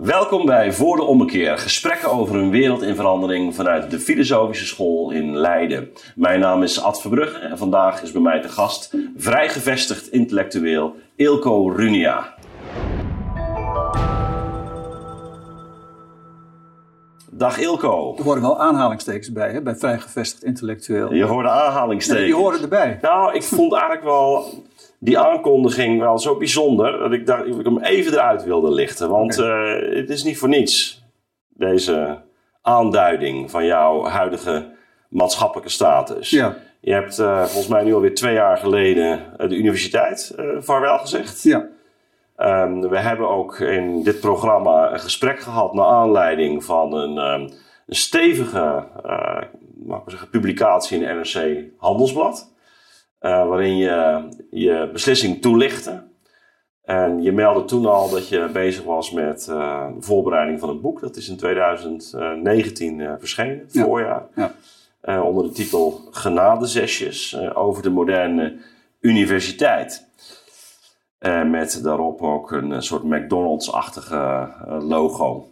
Welkom bij Voor de Ommekeer, gesprekken over een wereld in verandering vanuit de Filosofische School in Leiden. Mijn naam is Ad Verbrugge en vandaag is bij mij te gast vrij gevestigd intellectueel Ilko Runia. Dag Ilko. Er horen wel aanhalingstekens bij, hè, bij vrij gevestigd intellectueel. Je hoorde aanhalingstekens. Nee, die horen erbij. Nou, ik vond eigenlijk wel die aankondiging wel zo bijzonder dat ik dacht dat ik hem even eruit wilde lichten. Want eh, het is niet voor niets, deze aanduiding van jouw huidige maatschappelijke status. Ja, Je hebt eh, volgens mij nu alweer twee jaar geleden eh, de universiteit eh vaarwel gezegd. ja, Ehm, we hebben ook in dit programma een gesprek gehad naar aanleiding van een, ehm, een stevige mag ik zeggen, publicatie in NRC Handelsblad. Eh, waarin je je beslissing toelichtte. En je meldde toen al dat je bezig was met eh, de voorbereiding van een boek. Dat is in 2019 eh, verschenen, Ja. voorjaar. ja. Onder de titel Genadezesjes over de moderne universiteit. Met daarop ook een soort McDonald's-achtige logo.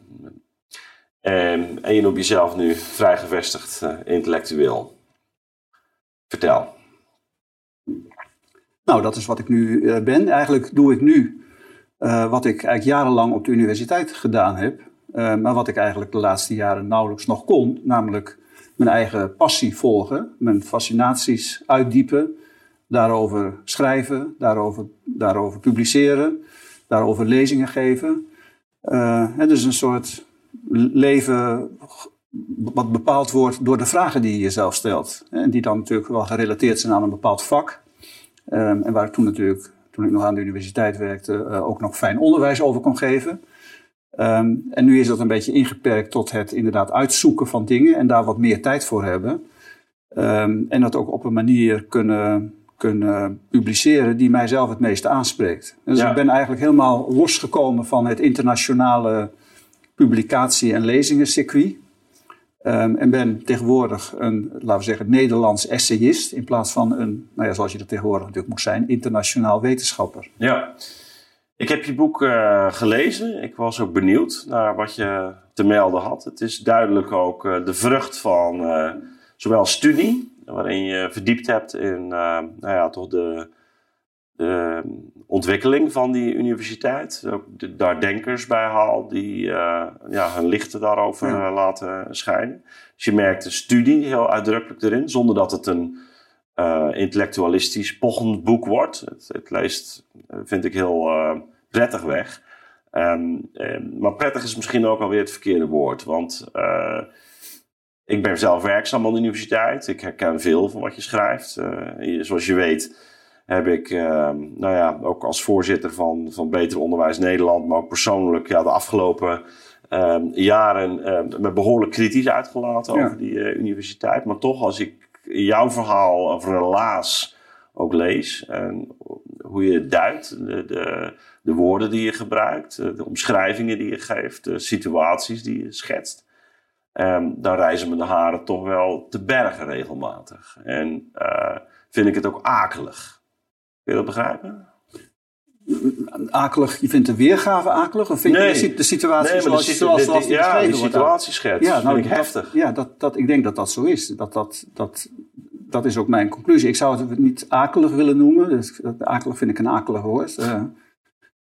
En, en je noemt jezelf nu vrij gevestigd intellectueel. Vertel. Nou, dat is wat ik nu eh, ben. Eigenlijk doe ik nu eh, wat ik eigenlijk jarenlang op de universiteit gedaan heb. eh, maar wat ik eigenlijk de laatste jaren nauwelijks nog kon. Namelijk mijn eigen passie volgen. Mijn fascinaties uitdiepen. Daarover schrijven. Daarover, daarover publiceren. Daarover lezingen geven. Het is een soort leven wat bepaald wordt door de vragen die je jezelf stelt. En die dan natuurlijk wel gerelateerd zijn aan een bepaald vak. Um, en waar ik toen natuurlijk, toen ik nog aan de universiteit werkte, uh, ook nog fijn onderwijs over kon geven. Um, en nu is dat een beetje ingeperkt tot het inderdaad uitzoeken van dingen en daar wat meer tijd voor hebben. Um, en dat ook op een manier kunnen, kunnen publiceren die mijzelf het meeste aanspreekt. Dus ja. ik ben eigenlijk helemaal losgekomen van het internationale publicatie- en lezingencircuit. Um, en ben tegenwoordig een, laten we zeggen, Nederlands essayist. In plaats van een, nou ja, zoals je dat tegenwoordig natuurlijk moet zijn, internationaal wetenschapper. Ja, ik heb je boek uh, gelezen. Ik was ook benieuwd naar wat je te melden had. Het is duidelijk ook uh, de vrucht van uh, zowel studie, waarin je verdiept hebt in nou ja, toch de, de ontwikkeling van die universiteit. Daar denkers bij haal die ja, hun lichten daarover ja. laten schijnen. Dus je merkt de studie heel uitdrukkelijk erin, zonder dat het een uh, intellectualistisch pochend boek wordt. Het, het leest, vind ik, heel uh, prettig weg. Um, um, maar prettig is misschien ook alweer het verkeerde woord. Want ik ben zelf werkzaam aan de universiteit. Ik herken veel van wat je schrijft. Je, zoals je weet heb ik, nou ja, ook als voorzitter van, van Beter Onderwijs Nederland, maar ook persoonlijk ja, de afgelopen um, jaren me behoorlijk kritisch uitgelaten Ja. over die universiteit. Maar toch, als ik jouw verhaal over relaas ook lees. En hoe je het duidt, de, de, de, woorden die je gebruikt, de omschrijvingen die je geeft, de situaties die je schetst. Um, dan reizen me de haren toch wel te bergen regelmatig. En uh, vind ik het ook akelig. Kun je dat begrijpen? Akelig, je vindt de weergave akelig? Of vind nee. je de situatie nee, zoals, de, zoals, zoals die ja, die wordt? situatieschets Ja, nou, ik dat, heftig. Ja, dat, dat, ik denk dat dat zo is. Dat, dat, dat, dat is ook mijn conclusie. Ik zou het niet akelig willen noemen. Dus, akelig vind ik een akelig woord. Uh,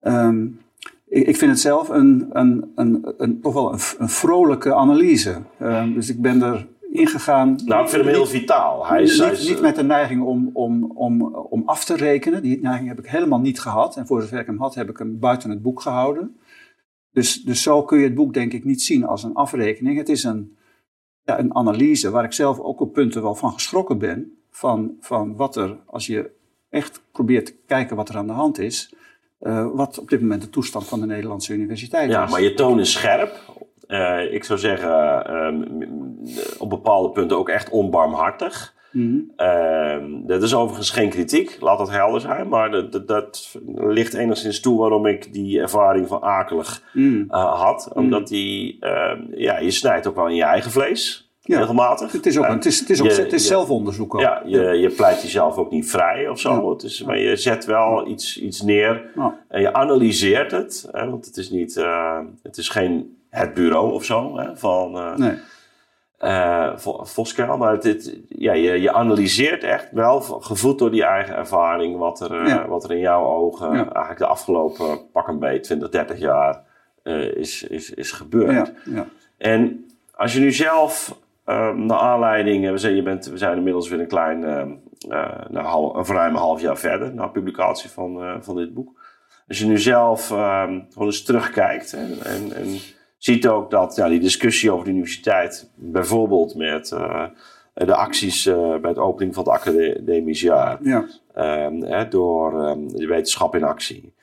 um, ik, ik, vind het zelf een, een, een, een toch wel een, een vrolijke analyse. Um, dus ik ben er ingegaan. Nou, ik vind hem heel vitaal. Hij is, niet, hij is, niet met de neiging om, om, om, om af te rekenen. Die neiging heb ik helemaal niet gehad. En voor zover ik hem had, heb ik hem buiten het boek gehouden. Dus, dus zo kun je het boek denk ik niet zien als een afrekening. Het is een, ja, een analyse waar ik zelf ook op punten wel van geschrokken ben. Van, van wat er, als je echt probeert te kijken wat er aan de hand is. Uh, wat op dit moment de toestand van de Nederlandse universiteit ja, is. Ja, maar je toon is scherp. Uh, ik zou zeggen, um, op bepaalde punten ook echt onbarmhartig. Mhm. Mm -hmm. uh, dat is overigens geen kritiek, laat dat helder zijn. Maar dat, dat, dat ligt enigszins toe waarom ik die ervaring van akelig mm. uh, had. Omdat die, ja, je snijdt ook wel in je eigen vlees. Ja. regelmatig. Het is, ook, En het is, het is, ook, je- het is je- zelfonderzoek ook. Ja, je, je pleit jezelf ook niet vrij of zo. Ja. Het is, maar je zet wel iets, iets neer en je analyseert het. Hè, want het is, niet, eh, het is geen het bureau of zo hè, van eh Nee. eh, Vo- Voskuil. Maar het, het- ja, je, je analyseert echt wel, gevoed door die eigen ervaring, wat er, eh, Ja. wat er in jouw ogen Ja. eigenlijk de afgelopen pak een beetje 20, 30 jaar is, is, is gebeurd. Ja, ja. En als je nu zelf, eh, naar aanleiding, we zijn, je bent, we zijn inmiddels weer een klein, eh, eh, nou, hal- een ruim een half jaar verder na publicatie van, van dit boek. Als je nu zelf eh, gewoon eens terugkijkt en, en, en ziet ook dat ja, die discussie over de universiteit, bijvoorbeeld met eh, de acties eh, bij het opening van het academisch jaar, ja. Ehm, hè, door ehm, de wetenschap in actie.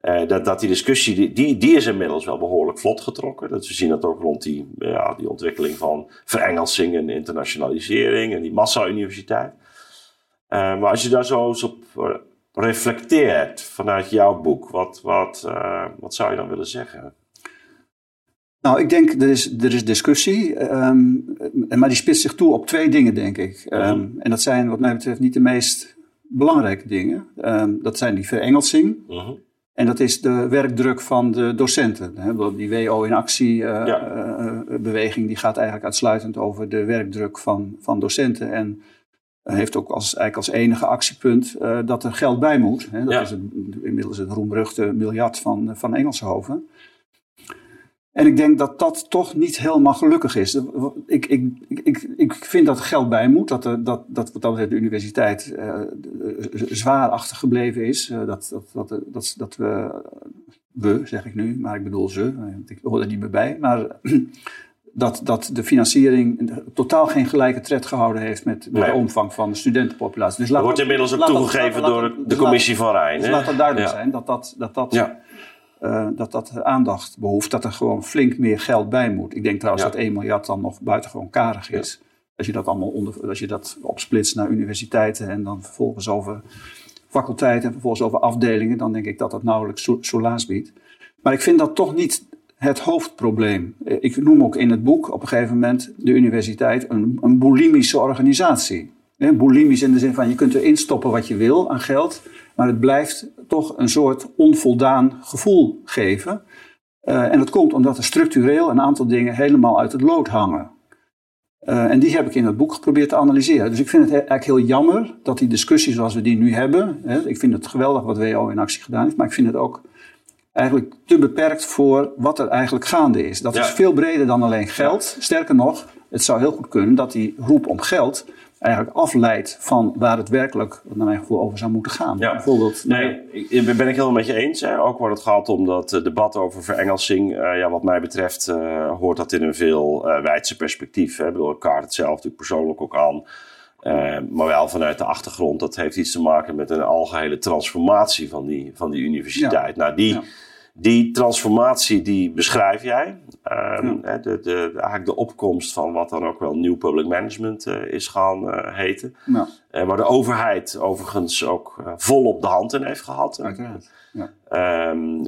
Eh, dat, dat die discussie, die, die, die is inmiddels wel behoorlijk vlot getrokken. Dat we zien dat ook rond die, ja, die ontwikkeling van verengelsing en internationalisering en die massa-universiteit. Maar als je daar zo eens op reflecteert vanuit jouw boek, wat, wat, wat zou je dan willen zeggen? Nou, ik denk, er is, er is discussie, ehm, maar die spitst zich toe op twee dingen, denk ik. Ehm, En dat zijn wat mij betreft niet de meest belangrijke dingen. Ehm, dat zijn die verengelsing Mhm. en dat is de werkdruk van de docenten. hè. Die WO in actie eh, Ja. eh, eh, beweging die gaat eigenlijk uitsluitend over de werkdruk van, van docenten. En heeft ook als, eigenlijk als enige actiepunt dat er geld bij moet. Hè. Dat Ja. is het, inmiddels het roemruchte miljard van, van Engelshoven. En ik denk dat dat toch niet helemaal gelukkig is. Ik, ik, ik, ik vind dat er geld bij moet. Dat, er, dat, dat wat dat betreft de universiteit eh, zwaar achtergebleven is. Eh, dat, dat, dat, dat, dat we, we zeg ik nu, maar ik bedoel ze, want ik hoor er niet meer bij. Maar dat, dat de financiering totaal geen gelijke tred gehouden heeft met, met Nee. de omvang van de studentenpopulatie. Dus Dat laat wordt dat- inmiddels ook dat- toegegeven door de, de commissie van Rijn. dus laat dat duidelijk Ja. zijn dat dat, dat, dat, Ja. Eh, dat dat aandacht behoeft. Dat er gewoon flink meer geld bij moet. Ik denk trouwens Ja. dat 1 miljard dan nog buitengewoon karig is. Als je dat allemaal onder, als je dat opsplitst naar universiteiten en dan vervolgens over faculteiten en vervolgens over afdelingen, dan denk ik dat dat nauwelijks so- soelaas biedt. Maar ik vind dat toch niet het hoofdprobleem. Eh, Ik noem ook in het boek op een gegeven moment de universiteit een, een bulimische organisatie. Hè, Bulimisch in de zin van je kunt erin stoppen wat je wil aan geld, maar het blijft toch een soort onvoldaan gevoel geven. Eh, en dat komt omdat er structureel een aantal dingen helemaal uit het lood hangen. Eh, en die heb ik in het boek geprobeerd te analyseren. Dus ik vind het he- eigenlijk heel jammer dat die discussie zoals we die nu hebben. Hè, ik vind het geweldig wat WO in actie gedaan heeft, maar ik vind het ook eigenlijk te beperkt voor wat er eigenlijk gaande is. Dat Ja. is veel breder dan alleen geld. Sterker nog, het zou heel goed kunnen dat die roep om geld eigenlijk afleidt van waar het werkelijk, naar mijn gevoel, over zou moeten gaan. Ja. Bijvoorbeeld, Nee, ik ik ben ik helemaal met je eens. Hè. Ook waar het gaat om dat eh, debat over verengelsing. eh, ja, wat mij betreft eh, hoort dat in een veel eh wijdse perspectief. Hè. Ik bedoel, ik kaart het zelf natuurlijk persoonlijk ook aan. Maar wel vanuit de achtergrond. Dat heeft iets te maken met een algehele transformatie van die, van die universiteit. Nou, die. Die transformatie die beschrijf jij. Ehm, Ja. de, de, eigenlijk de opkomst van wat dan ook wel nieuw public management eh, is gaan eh, heten. nou, Eh, waar de overheid overigens ook eh, volop de hand in heeft gehad. uiteraard. Ja. Ehm,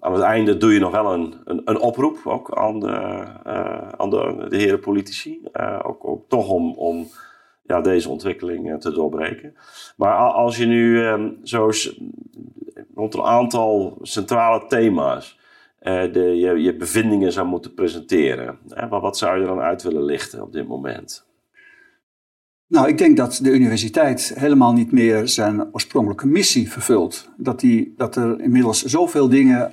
aan het einde doe je nog wel een, een, een oproep ook aan de, aan de, de heren politici. Ook, ook toch om, om ja, deze ontwikkeling eh, te doorbreken. Maar als je nu ehm, zo rond een aantal centrale thema's eh, de, je, je bevindingen zou moeten presenteren. Hè, wat, wat zou je er dan uit willen lichten op dit moment? Nou, ik denk dat de universiteit helemaal niet meer zijn oorspronkelijke missie vervult. Dat, die, dat er inmiddels zoveel dingen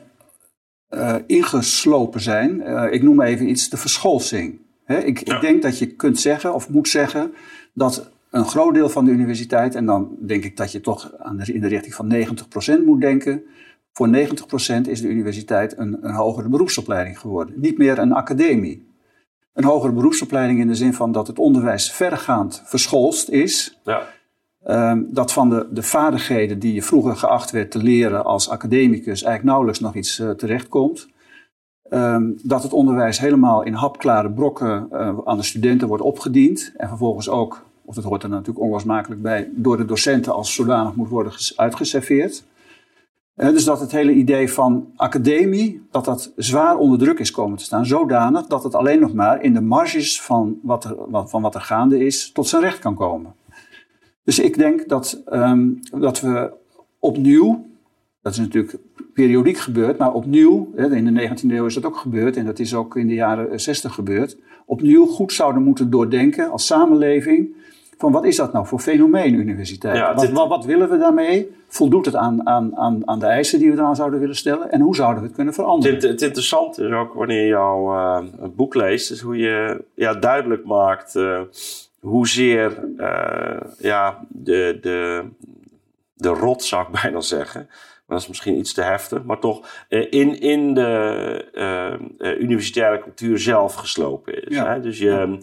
eh, ingeslopen zijn. Ik noem even iets, de verscholsing. Ik, Ja. ik denk dat je kunt zeggen, of moet zeggen, dat een groot deel van de universiteit, en dan denk ik dat je toch aan de, in de richting van 90% moet denken. Voor 90% is de universiteit een, een hogere beroepsopleiding geworden. Niet meer een academie. Een hogere beroepsopleiding in de zin van dat het onderwijs verregaand verscholst is. Ja, Ehm, dat van de, de vaardigheden die je vroeger geacht werd te leren als academicus eigenlijk nauwelijks nog iets eh, terechtkomt. Ehm, dat het onderwijs helemaal in hapklare brokken eh, aan de studenten wordt opgediend. En vervolgens ook, of dat hoort er natuurlijk onlosmakelijk bij, door de docenten als zodanig moet worden ges- uitgeserveerd. dus dat het hele idee van academie, dat dat zwaar onder druk is komen te staan. Zodanig dat het alleen nog maar in de marges van wat er, van wat er gaande is tot zijn recht kan komen. Dus ik denk dat, ehm, dat we opnieuw, dat is natuurlijk periodiek gebeurd, maar opnieuw, in de 19e eeuw is dat ook gebeurd en dat is ook in de jaren 60 gebeurd, opnieuw goed zouden moeten doordenken als samenleving van wat is dat nou voor fenomeen universiteit? wat, wat, wat, willen we daarmee? Voldoet het aan, aan, aan, aan de eisen die we eraan zouden willen stellen? En hoe zouden we het kunnen veranderen? Het, het interessante is ook wanneer je jouw uh, boek leest, is hoe je ja, duidelijk maakt uh, hoezeer uh, ja, de, de, de rot, zou ik bijna zeggen. Dat is misschien iets te heftig. Maar toch in, in de universitaire cultuur zelf geslopen is. Hè? Dus je,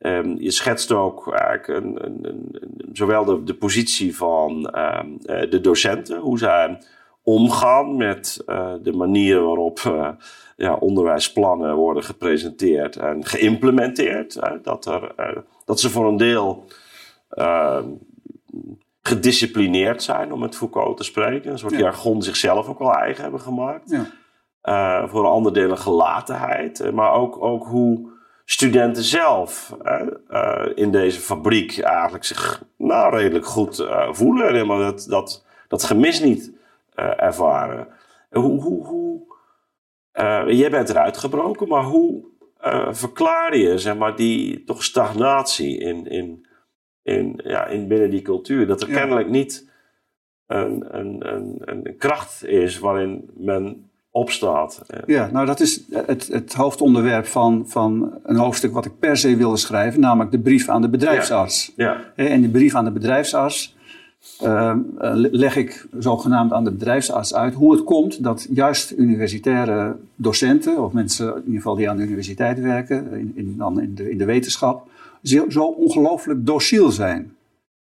Um, je schetst ook eigenlijk een, een, een, zowel de, de, positie van um, de docenten, hoe zij omgaan met uh, de manieren waarop uh, ja, onderwijsplannen worden gepresenteerd en geïmplementeerd. dat, er, dat ze voor een deel ehm, gedisciplineerd zijn, om met Foucault te spreken. Een soort ja. jargon zichzelf ook al eigen hebben gemaakt. Ja. voor een ander deel een gelatenheid, maar ook, ook hoe studenten zelf uh, in deze fabriek eigenlijk zich nou, redelijk goed voelen. Helemaal dat, dat, dat gemis niet ervaren. Hoe, hoe, hoe, jij bent eruit gebroken, maar hoe verklaar je zeg maar, die toch stagnatie in, in, in, ja, in binnen die cultuur? Dat er kennelijk niet een, een, een, een kracht is waarin men opstaat. Ja, nou dat is het, het hoofdonderwerp van, van een hoofdstuk wat ik per se wilde schrijven, namelijk de brief aan de bedrijfsarts. Ja. ja. In die brief aan de bedrijfsarts uh, leg ik zogenaamd aan de bedrijfsarts uit hoe het komt dat juist universitaire docenten, of mensen in ieder geval die aan de universiteit werken, in, in, dan in, de, in de wetenschap, zo, ongelooflijk dociel zijn.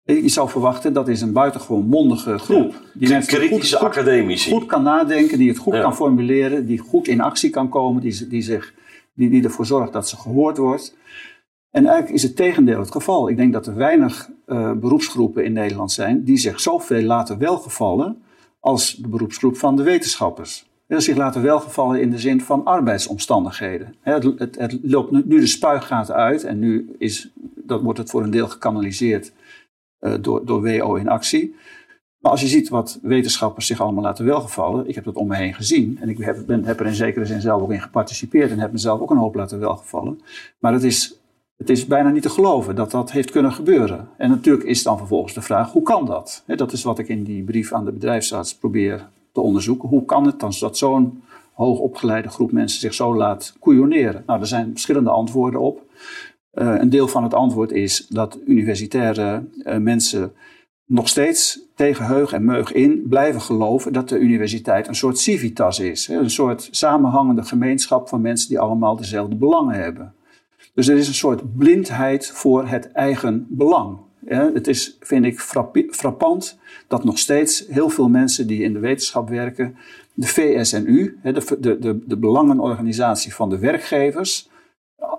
Je zou verwachten dat is een buitengewoon mondige groep. Die ja, kritische goed, academici. Goed kan nadenken, die het goed kan formuleren, die goed in actie kan komen, die, die, zich, die, die ervoor zorgt dat ze gehoord wordt. En eigenlijk is het tegendeel het geval. Ik denk dat er weinig uh, beroepsgroepen in Nederland zijn die zich zoveel laten welgevallen als de beroepsgroep van de wetenschappers. Die zich laten welgevallen in de zin van arbeidsomstandigheden. Het, het, het loopt nu de spuigaten uit en nu is, dat wordt het voor een deel gekanaliseerd uh, door, door WO in actie. Maar als je ziet wat wetenschappers zich allemaal laten welgevallen, ik heb dat om me heen gezien en ik heb, ben, er in zekere zin zelf ook in geparticipeerd en heb mezelf ook een hoop laten welgevallen. Maar het is, het is bijna niet te geloven dat dat heeft kunnen gebeuren. En natuurlijk is dan vervolgens de vraag, hoe kan dat? dat is wat ik in die brief aan de bedrijfsarts probeer te onderzoeken. Hoe kan het dan dat zo'n hoogopgeleide groep mensen zich zo laat couilloneren? Nou, er zijn verschillende antwoorden op. Uh, een deel van het antwoord is dat universitaire uh, mensen nog steeds tegen heug en meug in blijven geloven dat de universiteit een soort civitas is. Een soort samenhangende gemeenschap van mensen die allemaal dezelfde belangen hebben. Dus er is een soort blindheid voor het eigen belang. Het is, vind ik, frappant dat nog steeds heel veel mensen die in de wetenschap werken, de VSNU, de, de, de, de belangenorganisatie van de werkgevers,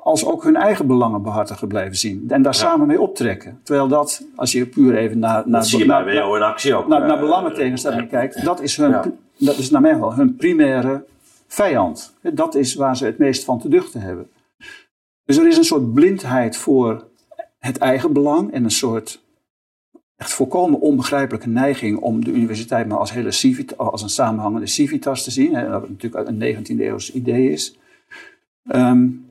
als ook hun eigen belangen behartigen blijven zien. En daar samen mee optrekken. Terwijl dat, als je puur even naar, naar, zie je naar, bij in actie ook. Naar, naar eh, belangentegenstelling kijkt, dat is, hun, dat is naar mij wel hun primaire vijand. Dat is waar ze het meest van te duchten hebben. Dus er is een soort blindheid voor het eigen belang en een soort echt volkomen onbegrijpelijke neiging om de universiteit maar als, hele civitas, als een samenhangende civitas te zien. Hè, dat natuurlijk een 19e eeuws idee is. Um,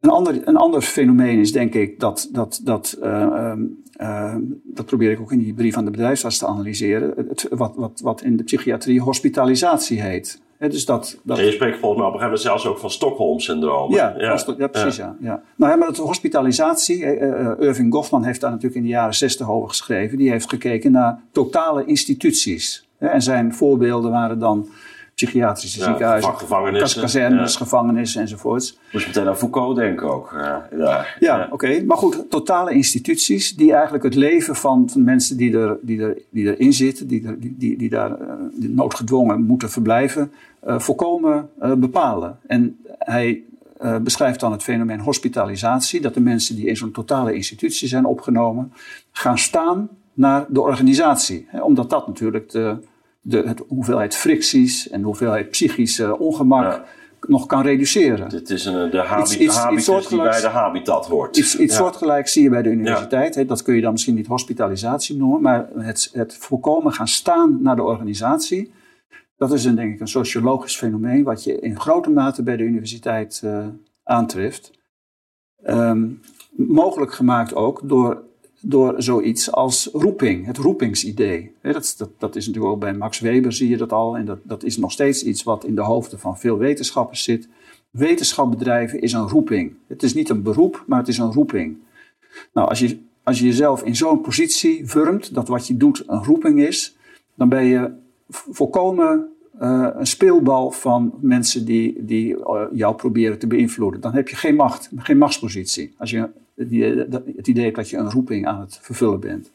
een ander, een ander fenomeen is denk ik dat, dat, dat, uh, uh, dat probeer ik ook in die brief aan de bedrijfsarts te analyseren, het, wat, wat, wat in de psychiatrie hospitalisatie heet. dus dat, dat... je spreekt volgens mij op een gegeven moment zelfs ook van Stockholm-syndroom. Ja, ja. ja, precies. Ja. Ja. Nou ja, maar dat hospitalisatie, uh, Irving Goffman heeft daar natuurlijk in de jaren zestig over geschreven. Die heeft gekeken naar totale instituties. En zijn voorbeelden waren dan psychiatrische ziekenhuizen, kazernes, ja. gevangenissen enzovoorts. Moest meteen aan Foucault denken ook. ja, ja, ja. oké. Maar goed, totale instituties die eigenlijk het leven van, mensen die, er, die, er, die erin zitten, die, er, die, die, daar uh, noodgedwongen moeten verblijven, uh, volkomen uh, bepalen. En hij beschrijft dan het fenomeen hospitalisatie, dat de mensen die in zo'n totale institutie zijn opgenomen, gaan staan naar de organisatie. Hè, omdat dat natuurlijk de de het, hoeveelheid fricties en de hoeveelheid psychische ongemak Ja. nog kan reduceren. Dit is een, de habi- Iets- iets- iets habitus die bij de habitat hoort. Iets, iets Ja. soortgelijks zie je bij de universiteit. Dat kun je dan misschien niet hospitalisatie noemen, maar het, het voorkomen gaan staan naar de organisatie. Dat is een, denk ik een sociologisch fenomeen wat je in grote mate bij de universiteit eh, aantreft. Ehm, mogelijk gemaakt ook door, door zoiets als roeping, het roepingsidee. Dat, dat, dat is natuurlijk ook bij Max Weber zie je dat al. En dat, dat is nog steeds iets wat in de hoofden van veel wetenschappers zit. Wetenschap bedrijven is een roeping. Het is niet een beroep, maar het is een roeping. Nou, als je, als je jezelf in zo'n positie vormt, dat wat je doet een roeping is, dan ben je volkomen eh, een speelbal van mensen die, die eh, jou proberen te beïnvloeden. Dan heb je geen macht, geen machtspositie. Als je het idee, dat- het idee dat je een roeping aan het vervullen bent.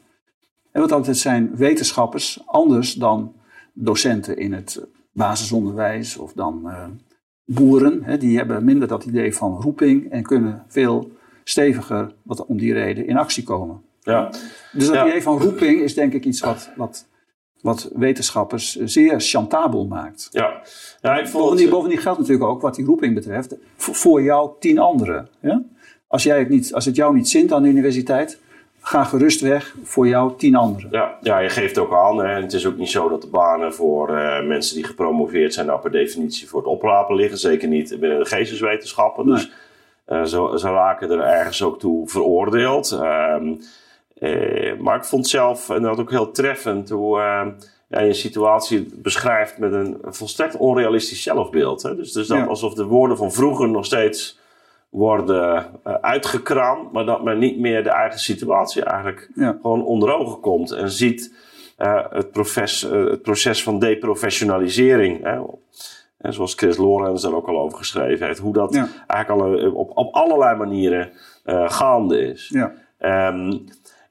En wat altijd zijn wetenschappers anders dan docenten in het basisonderwijs of dan eh, boeren. Hè, die hebben minder dat idee van roeping en kunnen veel steviger wat, om die reden in actie komen. Ja. Dus dat Ja. idee van roeping is denk ik iets wat, wat, wat wetenschappers zeer chantabel maakt. Ja. ja, ik vond Bovendien, het, bovendien geldt natuurlijk ook wat die roeping betreft voor, voor jou tien anderen. Ja? Als, jij het niet, als het jou niet zint aan de universiteit, ga gerust weg voor jou tien anderen. Ja, ja, je geeft ook aan. Hè, en het is ook niet zo dat de banen voor eh, mensen die gepromoveerd zijn, nou per definitie voor het oprapen liggen. Zeker niet binnen de geesteswetenschappen. Dus eh, zo, ze raken er ergens ook toe veroordeeld. Ehm, eh, maar ik vond zelf, en dat ook heel treffend, hoe eh, ja, je een situatie beschrijft met een volstrekt onrealistisch zelfbeeld. Hè? Dus, dus dat Ja. alsof de woorden van vroeger nog steeds worden eh, uitgekraamd, maar dat men niet meer de eigen situatie eigenlijk Ja. gewoon onder ogen komt en ziet eh, het, proces, eh, het proces van deprofessionalisering. Hè, en zoals Chris Lorenz er ook al over geschreven heeft, hoe dat Ja. eigenlijk al op, op allerlei manieren gaande is. Ja. Ehm,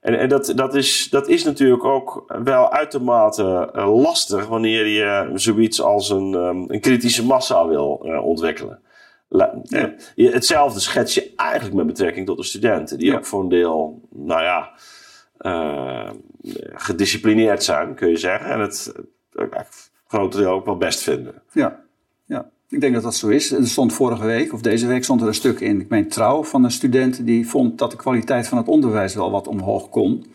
en en dat, dat, is, dat is natuurlijk ook wel uitermate lastig wanneer je zoiets als een, ehm, een kritische massa wil ontwikkelen. Eh, hetzelfde schets je eigenlijk met betrekking tot de studenten, die Ja. ook voor een deel, nou ja, eh, gedisciplineerd zijn, kun je zeggen. En het uh, grote deel ook wel best vinden. Ja, ja, ik denk dat dat zo is. Er stond vorige week, of deze week, stond er een stuk in, ik meen trouw, van een student die vond dat de kwaliteit van het onderwijs wel wat omhoog kon.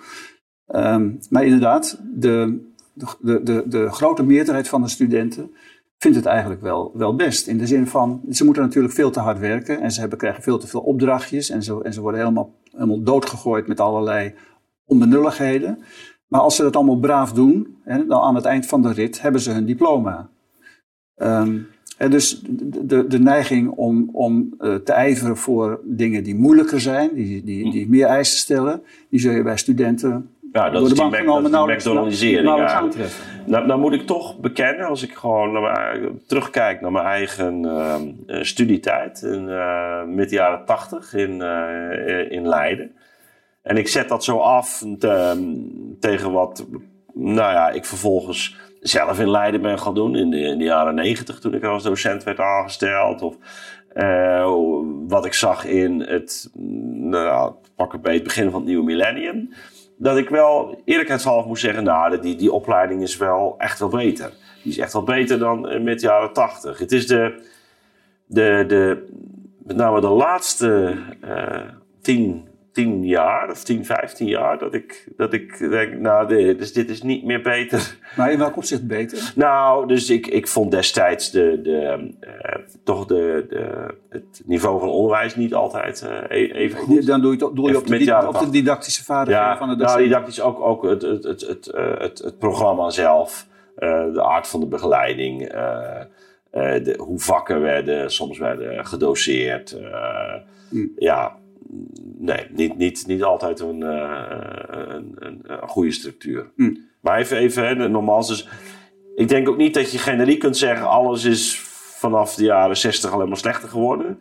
Ehm, maar inderdaad, de, de, de, de grote meerderheid van de studenten vindt het eigenlijk wel, wel best. In de zin van, ze moeten natuurlijk veel te hard werken en ze hebben, krijgen veel te veel opdrachtjes en ze, en ze worden helemaal, helemaal doodgegooid met allerlei onbenulligheden. Maar als ze dat allemaal braaf doen, hè, dan aan het eind van de rit hebben ze hun diploma. Ehm, en dus de, de, de neiging om, om eh, te ijveren voor dingen die moeilijker zijn, die, die, die meer eisen stellen, die zul je bij studenten Ja, dat door is de bank genomen die nauwelijks, McDonaldisering. nauwelijks ja. aantreffen. Nou, nou moet ik toch bekennen, als ik gewoon naar mijn, terugkijk naar mijn eigen ehm, eh, studietijd in eh midden jaren tachtig in, eh, in Leiden. En ik zet dat zo af te- tegen wat, nou ja, ik vervolgens zelf in Leiden ben gaan doen in de, in de jaren negentig toen ik als docent werd aangesteld. Of wat ik zag in het, nou, pak een beetje het begin van het nieuwe millennium dat ik wel eerlijkheidshalve moet zeggen, nou, die, die opleiding is wel echt wel beter. Die is echt wel beter dan in mid jaren tachtig. Het is de, de, de, met name de laatste eh tien, tien jaar of 10, 15 jaar dat ik, dat ik denk, nou, dit, dus dit is niet meer beter. Maar in welk opzicht beter? Nou, dus ik, ik vond destijds de, de, eh, toch de, de, het niveau van onderwijs niet altijd eh, e- even goed. Dan doe je, doe je op, de, di- op de didactische vaardigheden Ja, van de nou, docent. didactisch ook, ook het, het, het, het, eh, het, het programma zelf, de aard van de begeleiding, de, hoe vakken werden, soms werden gedoseerd. Hmm. Ja, nee, niet, niet, niet altijd een, eh, een, een, een goede structuur. Hmm. Maar even, even hè, nogmaals, dus ik denk ook niet dat je generiek kunt zeggen, alles is vanaf de jaren 60 alleen maar slechter geworden.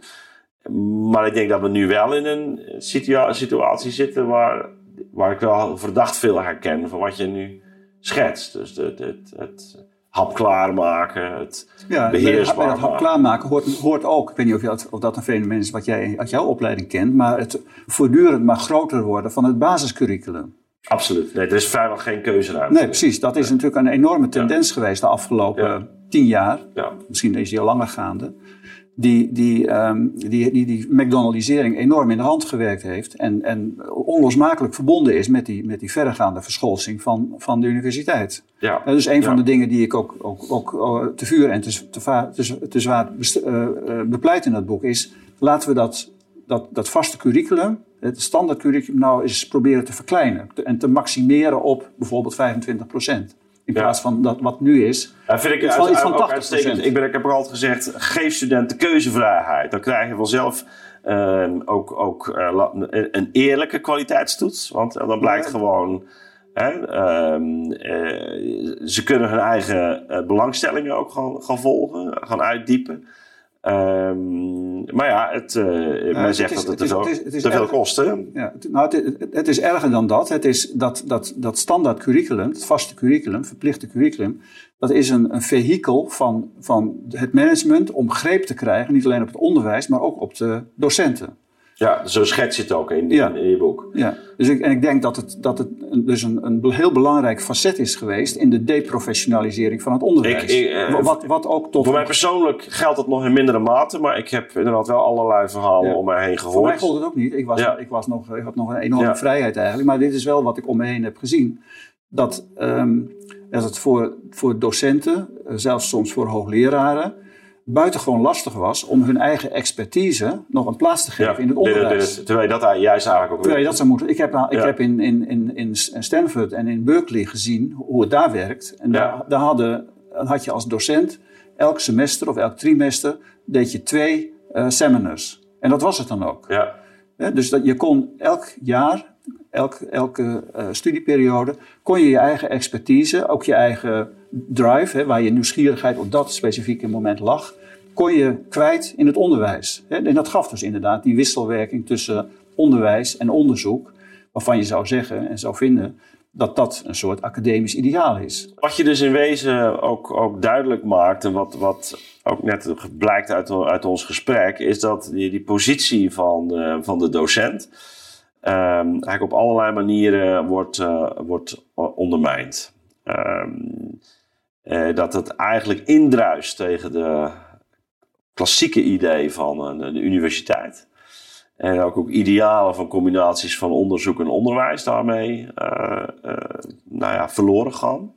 Maar ik denk dat we nu wel in een situa- situatie zitten waar, waar ik wel verdacht veel herken van wat je nu schetst. Dus het, het, het hap klaarmaken, het Ja, beheersbaar bij dat hap maken. klaarmaken hoort, hoort ook, ik weet niet of, je dat, of dat een fenomeen is wat jij uit jouw opleiding kent, maar het voortdurend maar groter worden van het basiscurriculum. Absoluut. Nee, er is vrijwel geen keuzeruimte. Nee, precies. Dat is natuurlijk een enorme tendens geweest de afgelopen tien jaar. Ja. Misschien is die al langer gaande. Die die, ehm, die, die, die McDonaldisering enorm in de hand gewerkt heeft. En, en onlosmakelijk verbonden is met die, met die verregaande verscholsing van, van de universiteit. Ja. Dat is een van de dingen die ik ook, ook, ook eh, te vuur en te, te, te, te zwaar eh, eh, bepleit in dat boek. Is laten we dat, dat, dat vaste curriculum, het standaard curriculum, nou eens proberen te verkleinen. En te maximeren op bijvoorbeeld 25 In Ja. plaats van dat wat nu is. Dat vind ik Het wel iets van ook 80%. uitstekend. Ik, ben, ik heb er altijd gezegd, geef studenten keuzevrijheid. Dan krijg je vanzelf ehm, ook, ook eh, een eerlijke kwaliteitstoets. Want eh, dan blijkt Ja. gewoon... Hè, ehm, eh, ze kunnen hun eigen belangstellingen ook gaan, gaan volgen, gaan uitdiepen. Ehm, maar ja, het, eh men zegt is- dat het het te is- veel, het is- het is te veel erg- kost. Hè? Ja, het, nou, het- het is erger dan dat. Het is dat, dat, dat standaard curriculum, het vaste curriculum, verplichte curriculum, dat is een, een vehikel van, van het management om greep te krijgen, niet alleen op het onderwijs, maar ook op de docenten. Ja, zo schets je het ook in, Ja. in, in je boek. Ja, dus ik, en ik denk dat het, dat het dus een, een heel belangrijk facet is geweest in de deprofessionalisering van het onderwijs. Ik- ik, eh, wat, wat ook tot. Voor mij persoonlijk geldt dat nog in mindere mate, maar ik heb inderdaad wel allerlei verhalen Ja. om mij heen Voor mij gehoord. gold het ook niet. Ik, was, Ja. ik, was nog, ik had nog een enorme vrijheid eigenlijk. Maar dit is wel wat ik om me heen heb gezien. Dat, ehm, dat het voor, voor docenten, eh, zelfs soms voor hoogleraren, buitengewoon lastig was om hun eigen expertise nog een plaats te geven Ja, in het dit- onderwijs. dit- Terwijl je dat juist eigenlijk ook Terwijl je dat zou moeten. Ik heb, ik Ja. heb in, in, in, in Stanford en in Berkeley gezien hoe het daar werkt. En Ja. daar, daar hadden, had je als docent elk semester of elk trimester deed je twee eh, seminars. En dat was het dan ook. Ja, dus dat je kon elk jaar, elk, elke eh, studieperiode, kon je je eigen expertise, ook je eigen drive, hè, waar je nieuwsgierigheid op dat specifieke moment lag, kon je kwijt in het onderwijs. Hè. En dat gaf dus inderdaad die wisselwerking tussen onderwijs en onderzoek, waarvan je zou zeggen en zou vinden dat dat een soort academisch ideaal is. Wat je dus in wezen ook, ook duidelijk maakt, en wat, wat ook net blijkt uit, uit ons gesprek, is dat die, die positie van, eh, van de docent ehm, eigenlijk op allerlei manieren wordt, eh, wordt ondermijnd. Ehm, eh, dat het eigenlijk indruist tegen de klassieke idee van een, de universiteit. En ook, ook idealen van combinaties van onderzoek en onderwijs daarmee eh, eh, nou ja, verloren gaan.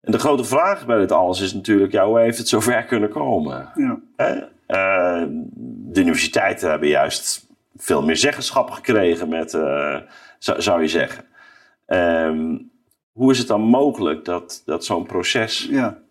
En de grote vraag bij dit alles is natuurlijk, ja, hoe heeft het zover kunnen komen? Ja. Eh, de universiteiten hebben juist veel meer zeggenschap gekregen met, zou, zou je zeggen. Ehm, hoe is het dan mogelijk dat, dat zo'n proces Ja.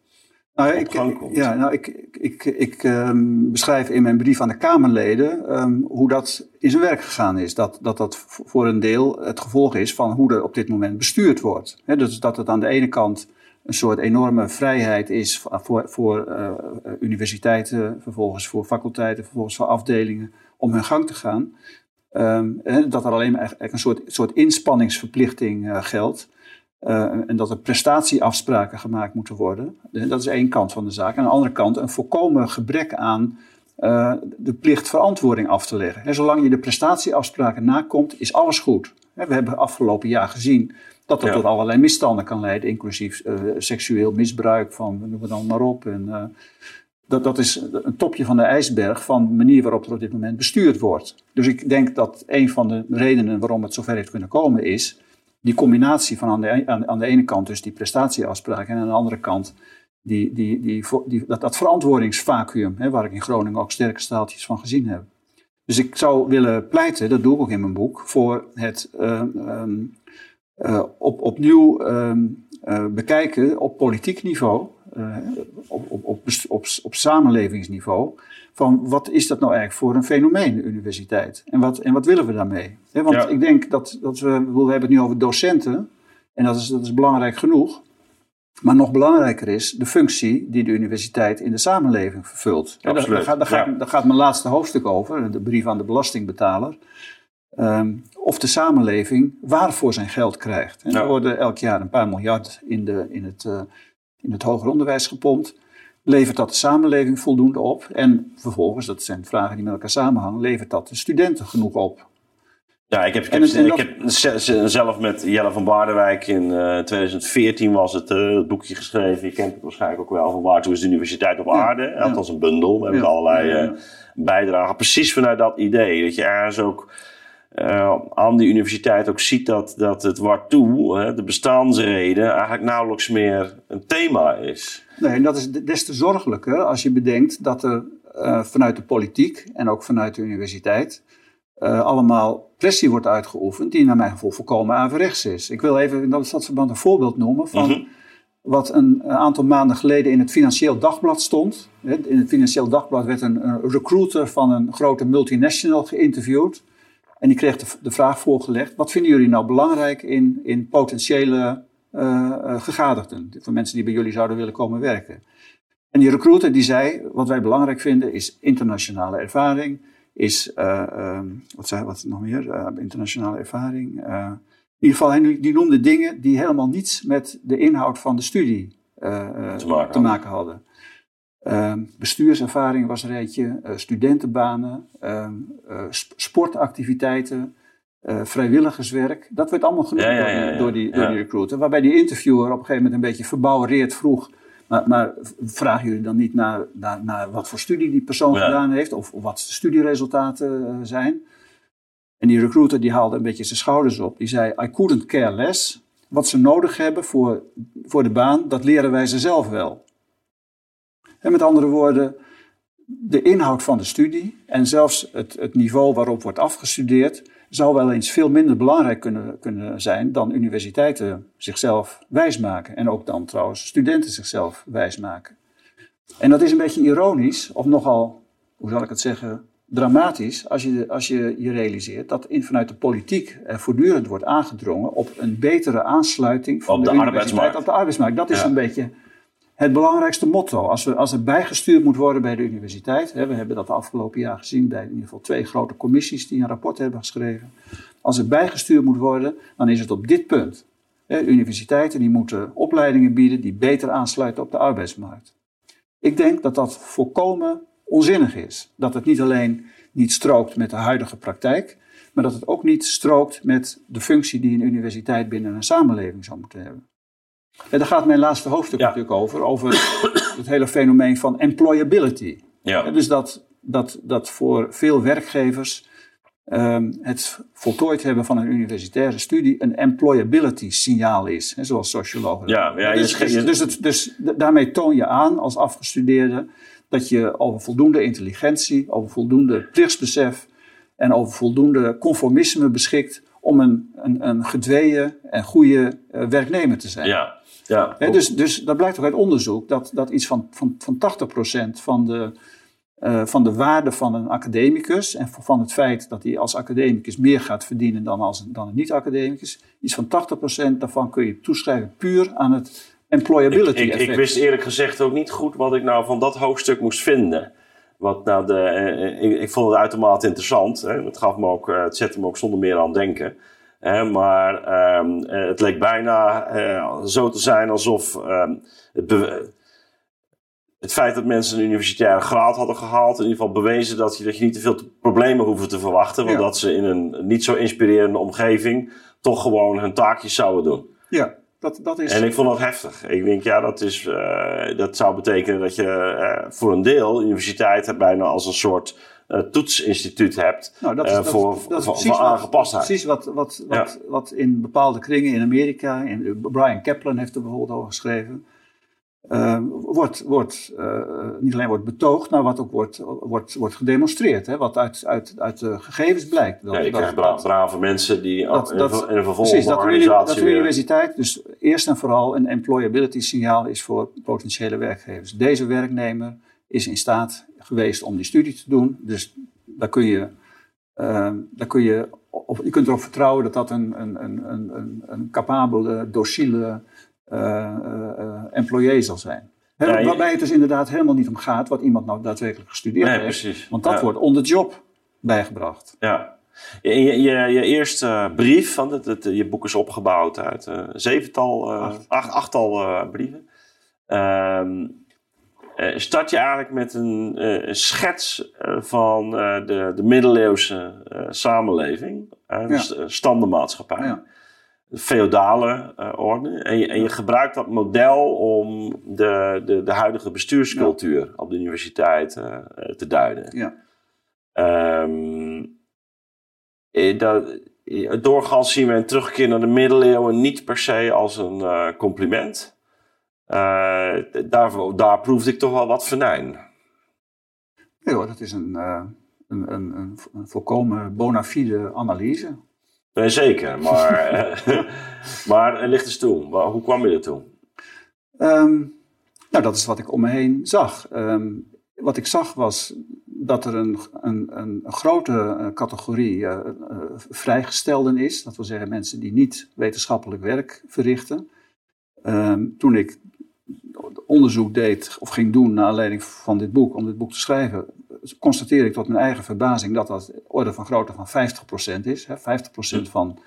Nou, ik, gang komt? ja, nou, ik, ik, ik, ehm, beschrijf in mijn brief aan de Kamerleden ehm, hoe dat in zijn werk gegaan is. Dat dat, dat voor een deel het gevolg is van hoe er op dit moment bestuurd wordt. He, dus dat het aan de ene kant een soort enorme vrijheid is voor, voor, eh, universiteiten, vervolgens voor faculteiten, vervolgens voor afdelingen om hun gang te gaan. Ehm, dat er alleen maar eigenlijk een soort, soort inspanningsverplichting eh, geldt. Uh, en dat er prestatieafspraken gemaakt moeten worden. Dat is één kant van de zaak. Aan de andere kant een volkomen gebrek aan uh, de plicht verantwoording af te leggen. En zolang je de prestatieafspraken nakomt, is alles goed. We hebben afgelopen jaar gezien dat dat Ja. tot allerlei misstanden kan leiden, inclusief uh, seksueel misbruik van, noem het dan maar op. En, dat, dat is een topje van de ijsberg van de manier waarop er op dit moment bestuurd wordt. Dus ik denk dat een van de redenen waarom het zover heeft kunnen komen is die combinatie van aan de, aan, aan de ene kant dus die prestatieafspraken en aan de andere kant die, die, die, dat, dat verantwoordingsvacuum, hè, waar ik in Groningen ook sterke staaltjes van gezien heb. Dus ik zou willen pleiten, dat doe ik ook in mijn boek, voor het uh, um, uh, op, opnieuw um, uh, bekijken op politiek niveau, uh, op, op, op, op, op samenlevingsniveau, van wat is dat nou eigenlijk voor een fenomeen, de universiteit? En wat, en wat willen we daarmee? He, want Ja. ik denk dat, dat we, we hebben het nu over docenten, en dat is, dat is belangrijk genoeg. Maar nog belangrijker is de functie die de universiteit in de samenleving vervult. Daar, daar, gaat, ja. daar gaat mijn laatste hoofdstuk over, de brief aan de belastingbetaler. Um, of de samenleving waarvoor zijn geld krijgt. Ja. Er worden elk jaar een paar miljard in, de, in, het, uh, in het hoger onderwijs gepompt. Levert dat de samenleving voldoende op? En vervolgens, dat zijn vragen die met elkaar samenhangen, levert dat de studenten genoeg op? Ja, ik heb, ik heb, ik heb zelf met Jelle van Baardenwijk in 2014 eh, was het, uh, het, boekje geschreven. Je kent het waarschijnlijk ook wel van Waartoe is de universiteit op aarde. Ja, Althans een bundel. We hebben allerlei uh, bijdragen. Precies vanuit dat idee. Dat je ergens ook aan die universiteit ook ziet dat, dat het waartoe, de bestaansreden, eigenlijk nauwelijks meer een thema is. Nee, en dat is des te zorgelijker als je bedenkt dat er vanuit de politiek en ook vanuit de universiteit uh, allemaal pressie wordt uitgeoefend die naar mijn gevoel volkomen averechts is. Ik wil even in dat verband een voorbeeld noemen van mhm. wat een, aantal maanden geleden in het Financieel Dagblad stond. In het Financieel Dagblad werd een, een recruiter van een grote multinational geïnterviewd. En die kreeg de, de, vraag voorgelegd: wat vinden jullie nou belangrijk in, in potentiële uh, gegadigden? Voor mensen die bij jullie zouden willen komen werken. En die recruiter die zei: wat wij belangrijk vinden is internationale ervaring is, uh, wat zei wat nog meer, uh, internationale ervaring. in ieder geval, die noemde dingen die helemaal niets met de inhoud van de studie te maken, te, maken hadden. Ehm, bestuurservaring was een rijtje, studentenbanen, ehm, sportactiviteiten, vrijwilligerswerk. Dat werd allemaal genoemd door, die, door die recruiter. Waarbij die interviewer op een gegeven moment een beetje verbouwereerd vroeg maar, maar, vragen jullie dan niet naar, naar, naar, wat voor studie die persoon gedaan heeft of, of, wat de studieresultaten zijn? En die recruiter die haalde een beetje zijn schouders op. Die zei: I couldn't care less. Wat ze nodig hebben voor, voor de baan, dat leren wij ze zelf wel. En met andere woorden, de inhoud van de studie en zelfs het, het niveau waarop wordt afgestudeerd, zou wel eens veel minder belangrijk kunnen, kunnen zijn dan universiteiten zichzelf wijsmaken. En ook dan trouwens studenten zichzelf wijsmaken. En dat is een beetje ironisch, of nogal, hoe zal ik het zeggen, dramatisch, als je als je, je realiseert dat in, vanuit de politiek er voortdurend wordt aangedrongen op een betere aansluiting van op de, de arbeidsmarkt. op de arbeidsmarkt. Dat is een beetje het belangrijkste motto. Als, we, als er bijgestuurd moet worden bij de universiteit, hè, we hebben dat de afgelopen jaar gezien bij in ieder geval twee grote commissies die een rapport hebben geschreven. Als er bijgestuurd moet worden, dan is het op dit punt. Hè, universiteiten die moeten opleidingen bieden die beter aansluiten op de arbeidsmarkt. Ik denk dat dat volkomen onzinnig is. Dat het niet alleen niet strookt met de huidige praktijk, maar dat het ook niet strookt met de functie die een universiteit binnen een samenleving zou moeten hebben. En daar gaat mijn laatste hoofdstuk natuurlijk over. Over het hele fenomeen van employability. Ja. Dus dat, dat, dat voor veel werkgevers um, het voltooid hebben van een universitaire studie een employability signaal is. Hè, zoals sociologen. Ja, ja, dus, dus, het, dus daarmee toon je aan als afgestudeerde dat je over voldoende intelligentie, over voldoende plichtsbesef en over voldoende conformisme beschikt om een, een, een gedweeën en goede uh, werknemer te zijn. Ja. Ja, dus, dus dat blijkt ook uit onderzoek dat, dat iets van, van, van 80% van de, uh, van de waarde van een academicus en van het feit dat hij als academicus meer gaat verdienen dan, als, dan een niet-academicus, iets van 80% daarvan kun je toeschrijven puur aan het employability ik, ik, ik, wist eerlijk gezegd ook niet goed wat ik nou van dat hoofdstuk moest vinden. Wat nou de, uh, ik, ik, vond het uitermate interessant. Hè. Het, gaf me ook, uh, het zette me ook zonder meer aan denken maar um, het leek bijna uh, zo te zijn alsof um, het, het, feit dat mensen een universitaire graad hadden gehaald, in ieder geval bewezen dat je, dat je niet te veel problemen hoefde te verwachten, want dat ze in een niet zo inspirerende omgeving toch gewoon hun taakjes zouden doen. Ja, dat, dat is... En ik vond dat heftig. Ik denk, ja, dat, is, uh, dat zou betekenen dat je uh, voor een deel universiteit bijna als een soort uh, toetsinstituut hebt nou, dat is, uh, voor, dat, voor, voor aangepastheid. Precies wat, wat, wat, ja. wat in bepaalde kringen in Amerika, in, Brian Kaplan heeft er bijvoorbeeld over geschreven, uh, wordt, wordt niet alleen wordt betoogd, maar wat ook wordt, wordt, wordt gedemonstreerd. Hè, wat uit, uit, uit de gegevens blijkt. Dat, ja, je dat, krijgt bra brave mensen die dat, in, dat, in een vervolgorganisatie precies, dat, dat de universiteit dus eerst en vooral een employability signaal is voor potentiële werkgevers. Deze werknemer is in staat geweest om die studie te doen. Dus daar kun je, uh, daar kun je, of, je kunt erop vertrouwen dat dat een, een, een, een, een capabele, docile uh, uh, employé zal zijn. ja, waarbij het dus inderdaad helemaal niet om gaat wat iemand nou daadwerkelijk gestudeerd nee, heeft. Precies. Want dat wordt on the job bijgebracht. Ja. Je, je, je, eerste brief, van het, het, je boek is opgebouwd uit uh, zevental, uh, acht. acht, achttal uh, brieven. Uh, start je eigenlijk met een schets van de, de middeleeuwse samenleving, de standenmaatschappij. Ja. De feodale orde. En je, en je gebruikt dat model om de, de, de huidige bestuurscultuur op de universiteit te duiden. Ja. Um, dat, doorgaans zien we een terugkeer naar de middeleeuwen niet per se als een compliment. Daar, daar proefde ik toch wel wat venijn. Nee hoor, dat is een, een, een, een, volkomen bona fide analyse. Nee, zeker, maar, eh, maar ligt eens toe. Hoe kwam je er toe? Um, nou, dat is wat ik om me heen zag. Um, wat ik zag was dat er een, een, een grote categorie uh, vrijgestelden is. Dat wil zeggen mensen die niet wetenschappelijk werk verrichten. Um, toen ik onderzoek deed of ging doen naar aanleiding van dit boek, om dit boek te schrijven, constateer ik tot mijn eigen verbazing dat dat orde van grootte van 50% is. 50% van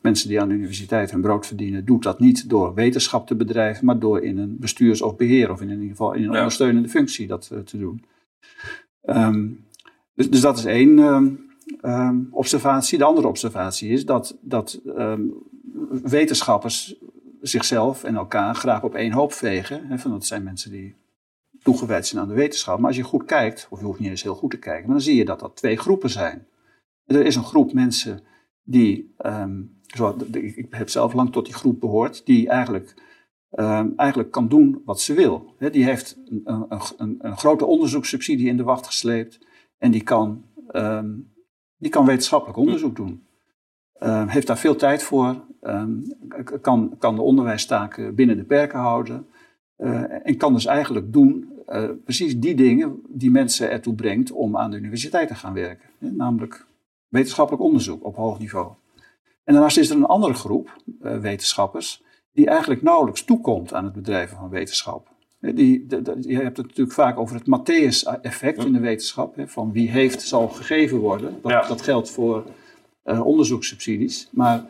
mensen die aan de universiteit hun brood verdienen, doet dat niet door wetenschap te bedrijven, maar door in een bestuurs- of beheer, of in ieder geval in een ondersteunende functie dat uh, te doen. Um, dus, dus, dat is één um, observatie. De andere observatie is dat, dat wetenschappers zichzelf en elkaar graag op één hoop vegen. Hè, van dat zijn mensen die toegewijd zijn aan de wetenschap. Maar als je goed kijkt, of je hoeft niet eens heel goed te kijken, maar dan zie je dat dat twee groepen zijn. Er is een groep mensen die, um, zo, ik heb zelf lang tot die groep behoord, die eigenlijk, um, eigenlijk kan doen wat ze wil. die heeft een, een, een, grote onderzoekssubsidie in de wacht gesleept en die kan, um, die kan wetenschappelijk onderzoek doen. heeft daar veel tijd voor, Ehm, kan, kan de onderwijstaken binnen de perken houden. Uh, en kan dus eigenlijk doen uh, precies die dingen die mensen ertoe brengt om aan de universiteit te gaan werken. namelijk wetenschappelijk onderzoek op hoog niveau. En daarnaast is er een andere groep uh, wetenschappers die eigenlijk nauwelijks toekomt aan het bedrijven van wetenschap. Die, je hebt het natuurlijk vaak over het Matthäus-effect in de wetenschap. Hè, van wie heeft zal gegeven worden. Dat, dat geldt voor onderzoekssubsidies. Maar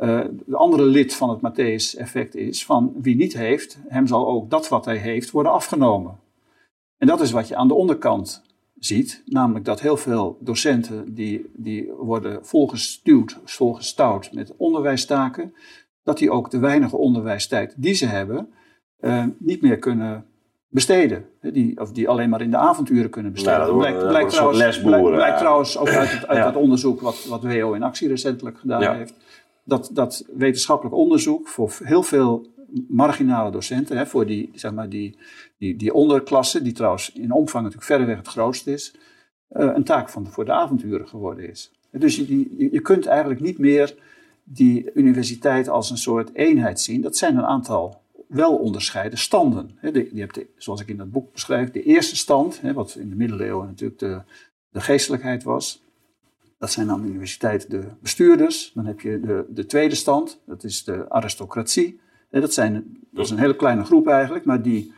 uh, de andere lid van het Matthäus-effect is van wie niet heeft, hem zal ook dat wat hij heeft worden afgenomen. En dat is wat je aan de onderkant ziet, namelijk dat heel veel docenten die, die worden volgestuwd, volgestouwd met onderwijstaken, dat die ook de weinige onderwijstijd die ze hebben uh, niet meer kunnen besteden. Die, of die alleen maar in de avonturen kunnen besteden. Nou, dat blijkt, blijkt, trouwens, blijkt, blijkt, trouwens ook uit, het, uit ja. dat onderzoek wat, wat WO in actie recentelijk gedaan ja. heeft dat, dat wetenschappelijk onderzoek voor heel veel marginale docenten, hè, voor die, zeg maar die, die, die onderklasse, die trouwens in omvang natuurlijk verreweg het grootste is, uh, een taak van, voor de avonturen geworden is. Dus je, je, je kunt eigenlijk niet meer die universiteit als een soort eenheid zien. Dat zijn een aantal wel onderscheiden standen. Je hebt, zoals ik in dat boek beschrijf, de eerste stand, wat in de middeleeuwen natuurlijk de, de geestelijkheid was. Dat zijn aan de universiteit de bestuurders. Dan heb je de, de tweede stand, dat is de aristocratie. Dat, zijn, dat is een hele kleine groep eigenlijk, maar die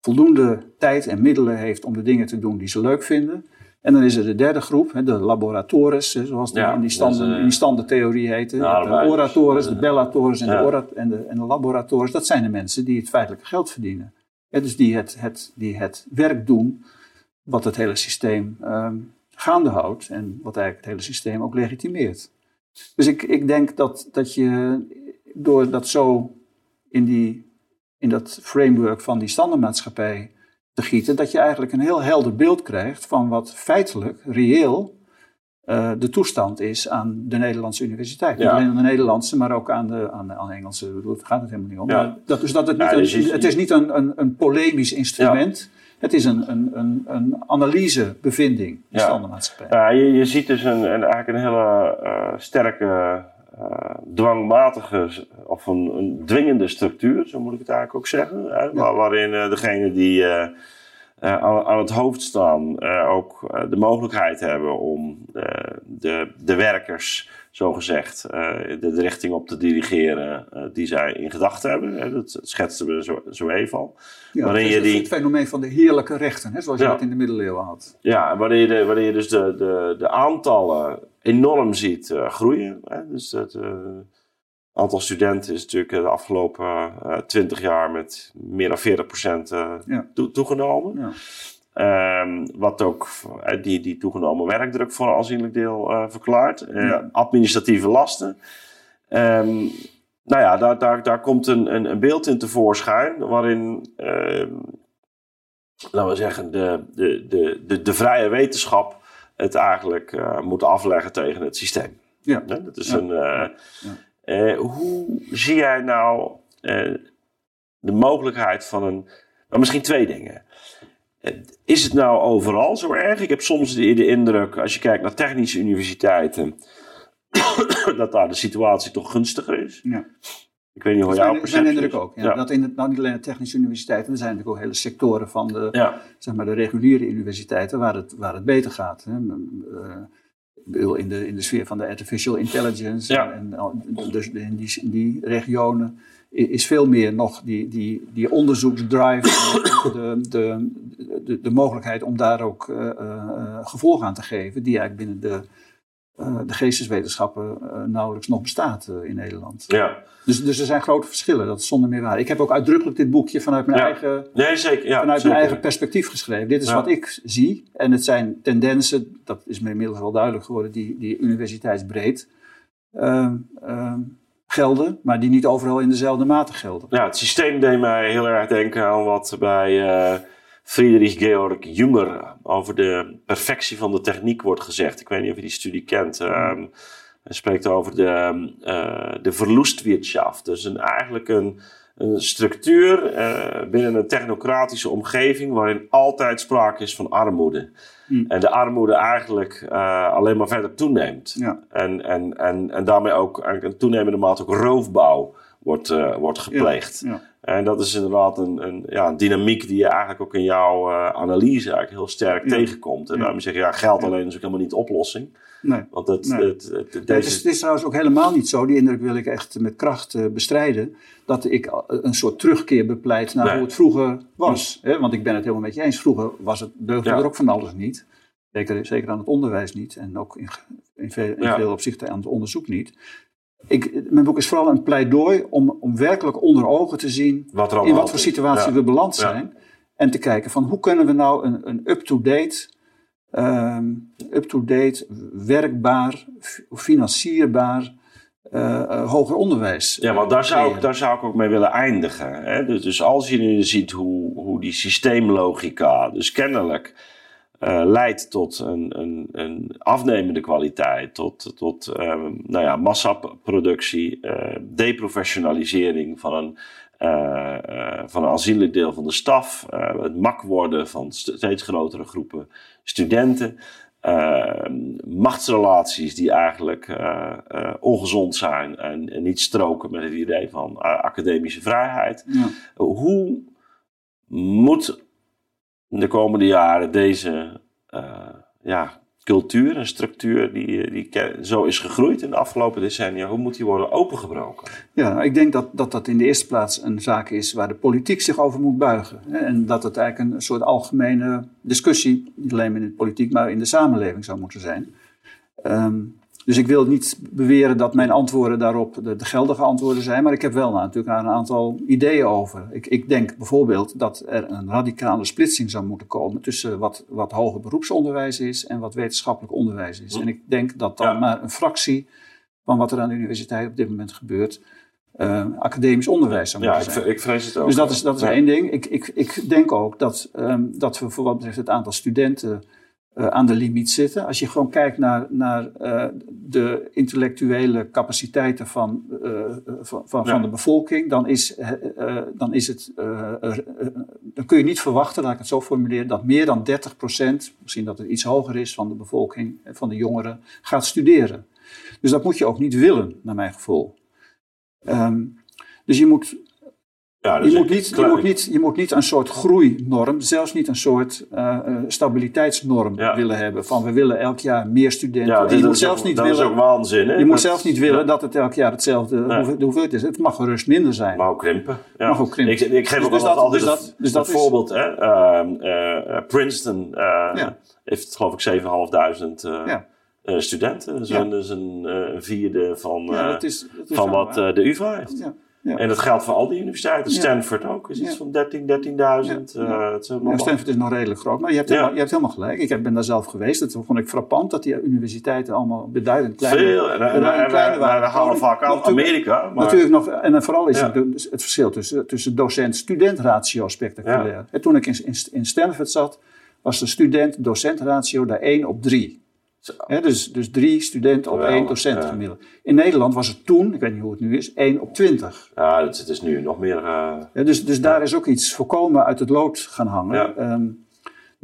voldoende tijd en middelen heeft om de dingen te doen die ze leuk vinden. En dan is er de derde groep, de laboratores, zoals die in, die standen, uh, in die standentheorie heten. de oratores, de bellatores en, de orat en, de, en de laboratores. Dat zijn de mensen die het feitelijke geld verdienen. dus die het, het, die het werk doen wat het hele systeem um, gaande houdt en wat eigenlijk het hele systeem ook legitimeert. Dus ik, ik denk dat, dat je door dat zo in, die, in dat framework van die standaardmaatschappij te gieten, dat je eigenlijk een heel helder beeld krijgt van wat feitelijk, reëel, uh, de toestand is aan de Nederlandse universiteit. Niet alleen aan de Nederlandse, maar ook aan de, aan de, aan de Engelse. Daar gaat het helemaal niet om. Ja. Dat, dus dat het, niet dus een, het is niet een, een, een polemisch instrument. Het is een, een, een, een analysebevinding, de ja. standaardmaatschappij. Ja, je, je ziet dus een, een eigenlijk een hele uh, sterke, uh, dwangmatige of een, een, dwingende structuur, zo moet ik het eigenlijk ook zeggen. Hè, ja. waarin uh, degene die aan, aan, het hoofd staan ook de mogelijkheid hebben om de, de werkers zogezegd, uh, de, de richting op te dirigeren uh, die zij in gedachten hebben. Hè, dat schetsten we zo, zo even al. Ja, waarin je die... het fenomeen van de heerlijke rechten, hè, zoals je dat in de middeleeuwen had. Ja, waarin je, de, waarin je dus de, de, de aantallen enorm ziet uh, groeien. Hè, dus dat, aantal studenten is natuurlijk de afgelopen twintig jaar met meer dan 40% uh, ja. toegenomen. Ja. Um, wat ook die, die toegenomen werkdruk voor een aanzienlijk deel uh, verklaart. Uh, administratieve lasten. Um, nou ja, daar, daar, daar komt een, een, een beeld in tevoorschijn waarin, uh, laten we zeggen, de, de, de, de, de vrije wetenschap het eigenlijk moet afleggen tegen het systeem. Ja. ja dat is een. Ja. hoe zie jij nou de mogelijkheid van een. Nou, misschien twee dingen. Is het nou overal zo erg? Ik heb soms de, de indruk, als je kijkt naar technische universiteiten, dat daar de situatie toch gunstiger is. Ja. Ik weet niet hoe jouw perceptie Mijn indruk ook. Ja. Dat in het, nou niet alleen de technische universiteiten, er zijn natuurlijk ook hele sectoren van de, zeg maar de reguliere universiteiten waar het, waar het beter gaat. Hè. Uh, in, de, in de sfeer van de artificial intelligence en, dus in die, in die regionen is veel meer nog die, die, die onderzoeksdrive, de, de, de, de, mogelijkheid om daar ook uh, uh, gevolg aan te geven, die eigenlijk binnen de uh, de geesteswetenschappen nauwelijks nog bestaat in Nederland. Ja. Dus, dus er zijn grote verschillen, dat is zonder meer waar. Ik heb ook uitdrukkelijk dit boekje vanuit mijn, eigen, nee, zeker, ja, vanuit mijn eigen perspectief geschreven. Dit is wat ik zie. En het zijn tendensen, dat is me inmiddels wel duidelijk geworden, die, die universiteitsbreed ehm, ehm, gelden, maar die niet overal in dezelfde mate gelden. Ja, het systeem deed mij heel erg denken aan wat bij Friedrich Georg Jünger over de perfectie van de techniek wordt gezegd. Ik weet niet of je die studie kent. Um, hij spreekt over de, uh, de verloestwirtschaft. Dus een, eigenlijk een, een structuur uh, binnen een technocratische omgeving waarin altijd sprake is van armoede. Hmm. En de armoede eigenlijk uh, alleen maar verder toeneemt. Ja. En, en, en, en daarmee ook in toenemende mate ook roofbouw wordt, wordt gepleegd. Ja. En dat is inderdaad een, een, ja, een dynamiek die je eigenlijk ook in jouw uh, analyse eigenlijk heel sterk tegenkomt. En daarom zeg je, ja, geld alleen is ook helemaal niet de oplossing. Nee. Want het, nee. het, het, het, deze... is, het, is, trouwens ook helemaal niet zo, die indruk wil ik echt met kracht uh, bestrijden, dat ik een soort terugkeer bepleit naar hoe het vroeger was. Hè? Want ik ben het helemaal met je eens. Vroeger was het, deugde er ook van alles niet. Zeker, zeker aan het onderwijs niet. En ook in, in, veel, in veel opzichten aan het onderzoek niet ik, mijn boek is vooral een pleidooi om, om werkelijk onder ogen te zien wat in wat voor situatie we beland zijn. En te kijken van hoe kunnen we nou een, een up-to-date, um, up-to-date, werkbaar, financierbaar uh, hoger onderwijs. Ja, want daar zou, ik, daar zou ik ook mee willen eindigen. Hè? Dus, dus als je nu ziet hoe, hoe die systeemlogica, dus kennelijk uh, leidt tot een, een, een, afnemende kwaliteit, tot, tot uh, nou ja, massaproductie, uh, deprofessionalisering van een, van een aanzienlijk deel van de staf, het mak worden van steeds grotere groepen studenten. machtsrelaties die eigenlijk ongezond zijn en, en, niet stroken met het idee van academische vrijheid. Ja. Hoe moet de komende jaren deze ja, cultuur en structuur die, die zo is gegroeid in de afgelopen decennia, hoe moet die worden opengebroken? Ja, nou, ik denk dat, dat dat in de eerste plaats een zaak is waar de politiek zich over moet buigen. En dat het eigenlijk een soort algemene discussie, niet alleen in de politiek, maar in de samenleving zou moeten zijn. Um, dus ik wil niet beweren dat mijn antwoorden daarop de, de, geldige antwoorden zijn, maar ik heb wel natuurlijk een aantal ideeën over. Ik, ik, denk bijvoorbeeld dat er een radicale splitsing zou moeten komen tussen wat, wat hoger beroepsonderwijs is en wat wetenschappelijk onderwijs is. En ik denk dat dan maar een fractie van wat er aan de universiteit op dit moment gebeurt, uh, academisch onderwijs zou moeten ja, zijn. Ja, ik, ik, vrees het ook. Dus dat is, dat is één ding. Ik, ik, ik denk ook dat, um, dat we voor wat betreft het aantal studenten uh, aan de limiet zitten. Als je gewoon kijkt naar, naar uh, de intellectuele capaciteiten van, uh, van, van, ja. van, de bevolking, dan is, dan is het. dan kun je niet verwachten, laat ik het zo formuleren, dat meer dan 30 procent, misschien dat het iets hoger is, van de bevolking, van de jongeren, gaat studeren. Dus dat moet je ook niet willen, naar mijn gevoel. Um, dus je moet ja, je, moet niet, je, moet niet, je moet niet een soort groeinorm, zelfs niet een soort uh, stabiliteitsnorm ja. willen hebben. Van we willen elk jaar meer studenten. Ja, je moet zelfs niet dat willen, is ook waanzin. Hè? Je moet zelfs niet willen dat het elk jaar hetzelfde nee. de hoeveelheid is. Het mag gerust minder zijn. Mag ook krimpen. Ja. Mag ook krimpen. Ik, ik geef dus, ook dus dat, altijd dus dat, dus dat voorbeeld. Hè? Uh, Princeton heeft geloof ik 7.500 ja eh, studenten. Dat is, Ja. een, dat is een, eh, vierde van, Ja, eh, dat is, dat is van wat eh, de UvA heeft. Ja, ja. En dat geldt voor al die universiteiten. Ja. Stanford ook is iets Ja. van 13, 13.000. Ja. eh, het is allemaal- Ja, Stanford is nog redelijk groot, maar je hebt, Ja. helemaal, je hebt helemaal gelijk. Ik heb- ben daar zelf geweest. Dat vond ik frappant dat die universiteiten allemaal beduidend kleiner Veel. En, en, en, en, waren. halen vaak aan Amerika. Maar, Natuurlijk nog, en dan vooral is Ja. het, dus het verschil tussen, tussen docent-student ratio spectaculair. En toen ik in, in, in Stanford zat, was de student-docent ratio daar 1 op 3. Dus, dus drie studenten op één docent ja. gemiddeld. In Nederland was het toen, ik weet niet hoe het nu is, 1 op 20. Ja, het, het is nu nog meer... eh, Ja, dus, dus daar is ook iets voorkomen uit het lood gaan hangen. Ja.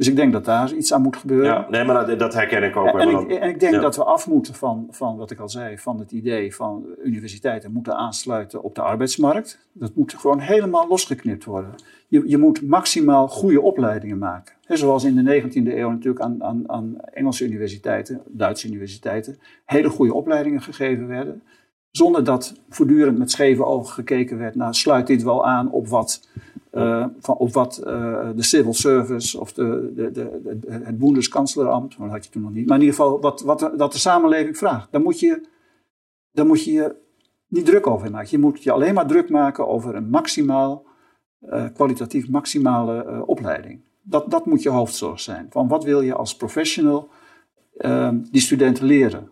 Dus ik denk dat daar iets aan moet gebeuren. ja, nee, maar dat, dat herken ik ook. Wel. en, ik, dan- en ik denk ja. dat we af moeten van, van wat ik al zei, van het idee van universiteiten moeten aansluiten op de arbeidsmarkt. Dat moet gewoon helemaal losgeknipt worden. Je, je moet maximaal goede opleidingen maken. Zoals in de 19e eeuw natuurlijk aan, aan, aan Engelse universiteiten, Duitse universiteiten, hele goede opleidingen gegeven werden. Zonder dat voortdurend met scheve ogen gekeken werd naar sluit dit wel aan op wat, van, op wat eh, de civil service of de, de, de, het Bundeskanzleramt, maar dat had je toen nog niet, maar in ieder geval wat, wat dat de samenleving vraagt. Daar moet je daar moet je je niet druk over maken. Je moet je alleen maar druk maken over een maximaal, eh, kwalitatief maximale opleiding. Dat, dat moet je hoofdzorg zijn. Van wat wil je als professional die studenten leren?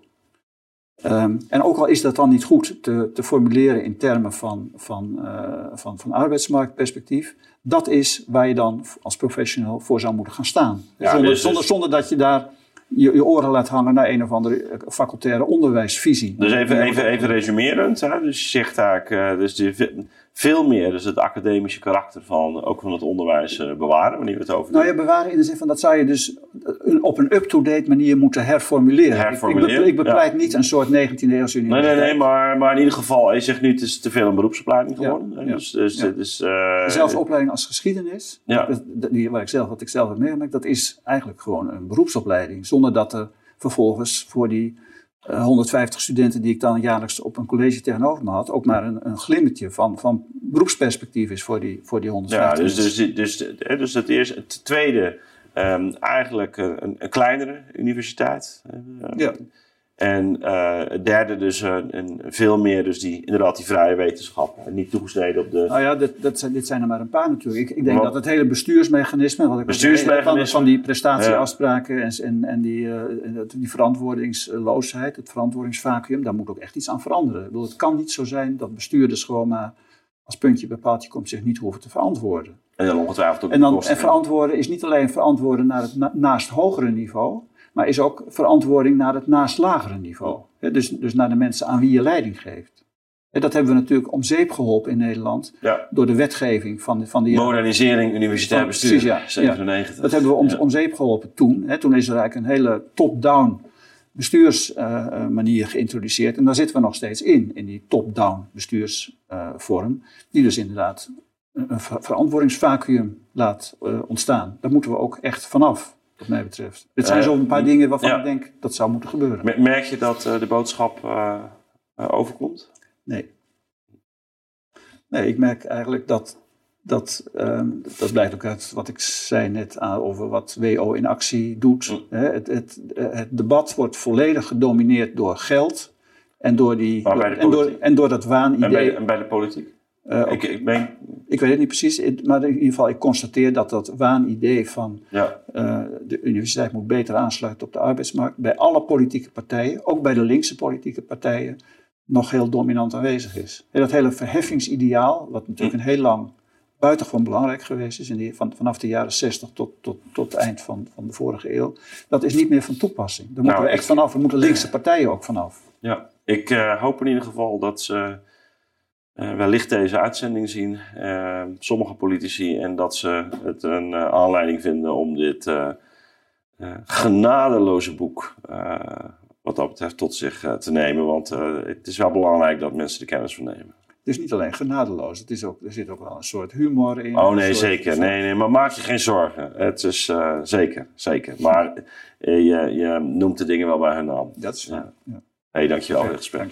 Ehm, en ook al is dat dan niet goed te, te formuleren in termen van, van, eh, van, van arbeidsmarktperspectief, dat is waar je dan als professional voor zou moeten gaan staan. Ja, zonder, dus- zonder, zonder dat je daar je, je oren laat hangen naar een of andere eh, facultaire onderwijsvisie. Dus even, even, even resumerend. Hè? Dus je zegt eigenlijk, uh, dus ve- veel meer dus het academische karakter van, ook van het onderwijs uh, bewaren, wanneer we het over Nou ja, bewaren in de zin van dat zou je dus een- op een up-to-date manier moeten herformuleren. Ik- Herformuleren, Ik, be- ik bepleit niet een soort 19e eeuwse Nee, universiteit. nee, nee, maar, maar in ieder geval, je zegt nu het is te veel een beroepsopleiding geworden. ja, Dus, dus, dus, eh, Zelfs opleiding als geschiedenis, dat- die, waar ik zelf, wat ik zelf heb meegemaakt, dat is eigenlijk gewoon een beroepsopleiding. Zonder dat er vervolgens voor die eh, 150 studenten die ik dan jaarlijks op een college tegenover me had, ook maar een, een glimmetje van, van beroepsperspectief is voor die, voor die Ja, 150 dus, dus, dus, hè, dus het eerste. Het tweede, ehm, eigenlijk een, een kleinere universiteit. Ja. En eh, het derde dus een, een veel meer dus die, inderdaad die vrije wetenschap. En niet toegesneden op de... Nou ja, dat, dat zijn, dit zijn er maar een paar natuurlijk. Ik, ik denk Wat- dat het hele bestuursmechanisme, wat ik Bestuursmechanisme. van, van die prestatieafspraken en, en, en die, eh, die verantwoordingsloosheid, het verantwoordingsvacuum, daar moet ook echt iets aan veranderen. Ik bedoel, het kan niet zo zijn dat bestuurders gewoon maar als puntje bij paaltje komt zich niet hoeven te verantwoorden. En dan ongetwijfeld ook En, dan, en verantwoorden is niet alleen verantwoorden naar het na- naast hogere niveau, maar is ook verantwoording naar het naast lagere niveau. Dus, dus naar de mensen aan wie je leiding geeft. En dat hebben we natuurlijk om zeep geholpen in Nederland Ja. door de wetgeving van, van de Modernisering universitair bestuur. precies, ja. 97. Dat hebben we om, om zeep geholpen toen. Hè. Toen is er eigenlijk een hele top-down bestuursmanier geïntroduceerd. En daar zitten we nog steeds in, in die top-down bestuursvorm. die dus inderdaad een, een ver- verantwoordingsvacuum laat eh, ontstaan. Daar moeten we ook echt vanaf, wat mij betreft. Dit zijn Eh, zo'n paar dingen waarvan ja. ik denk dat zou moeten gebeuren. Me- Merk je dat eh, de boodschap eh, overkomt? Nee. Nee, ik merk eigenlijk dat, dat, ehm, dat blijkt ook uit wat ik zei net aan, over wat WO in actie doet. Mm. Hè, het, het, het debat wordt volledig gedomineerd door geld en door, die, en door, en door dat En bij, waanidee. en bij de politiek? Ik, ik meen, ik weet het niet precies, maar in ieder geval, ik constateer dat dat waanidee van ja. eh, de universiteit moet beter aansluiten op de arbeidsmarkt. Bij alle politieke partijen, ook bij de linkse politieke partijen, nog heel dominant aanwezig is. En dat hele verheffingsideaal, wat natuurlijk een heel lang buitengewoon belangrijk geweest is, in van, vanaf de jaren 60 tot, tot, tot het eind van, van de vorige eeuw, dat is niet meer van toepassing. Daar moeten Nou, we echt vanaf. We moeten linkse partijen ook vanaf. Ja, ik eh, hoop in ieder geval dat ze wellicht deze uitzending zien, eh, sommige politici, en dat ze het een eh, aanleiding vinden om dit eh, eh, genadeloze boek, eh, wat dat betreft, tot zich eh, te nemen. Want eh, het is wel belangrijk dat mensen er kennis van nemen. Het is niet alleen genadeloos, het is ook, er zit ook wel een soort humor in. Oh nee, soort- zeker. Nee, nee, maar maak je geen zorgen. Het is eh, zeker, zeker. Maar eh, je, je noemt de dingen wel bij hun naam. Dat is Ja. ja. Hé, hey, dankjewel voor het gesprek.